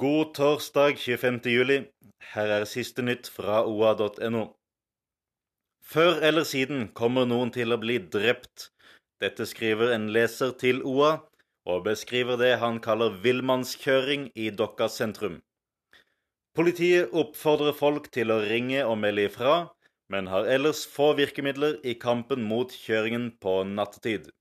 God torsdag 25. juli. Her er siste nytt fra oa.no. Før eller siden kommer noen til å bli drept. Dette skriver en leser til OA, og beskriver det han kaller villmannskjøring i Dokka sentrum. Politiet oppfordrer folk til å ringe og melde ifra, men har ellers få virkemidler i kampen mot kjøringen på nattetid.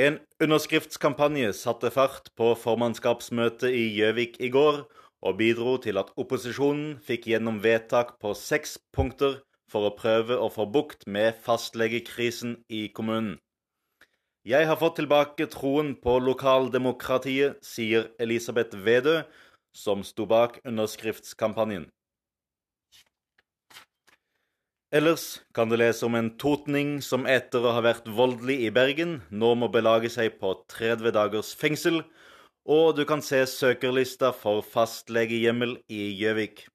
En underskriftskampanje satte fart på formannskapsmøtet i Gjøvik i går, og bidro til at opposisjonen fikk gjennom vedtak på seks punkter for å prøve å få bukt med fastlegekrisen i kommunen. Jeg har fått tilbake troen på lokaldemokratiet, sier Elisabeth Vedø, som sto bak underskriftskampanjen. Ellers kan du lese om en totning som etter å ha vært voldelig i Bergen, nå må belage seg på 30 dagers fengsel, og du kan se søkerlista for fastlegehjemmel i Gjøvik.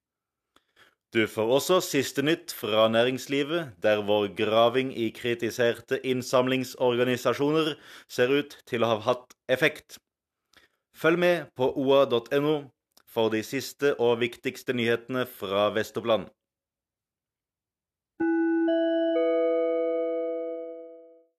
Du får også siste nytt fra næringslivet, der vår graving i kritiserte innsamlingsorganisasjoner ser ut til å ha hatt effekt. Følg med på oa.no for de siste og viktigste nyhetene fra Vest-Oppland.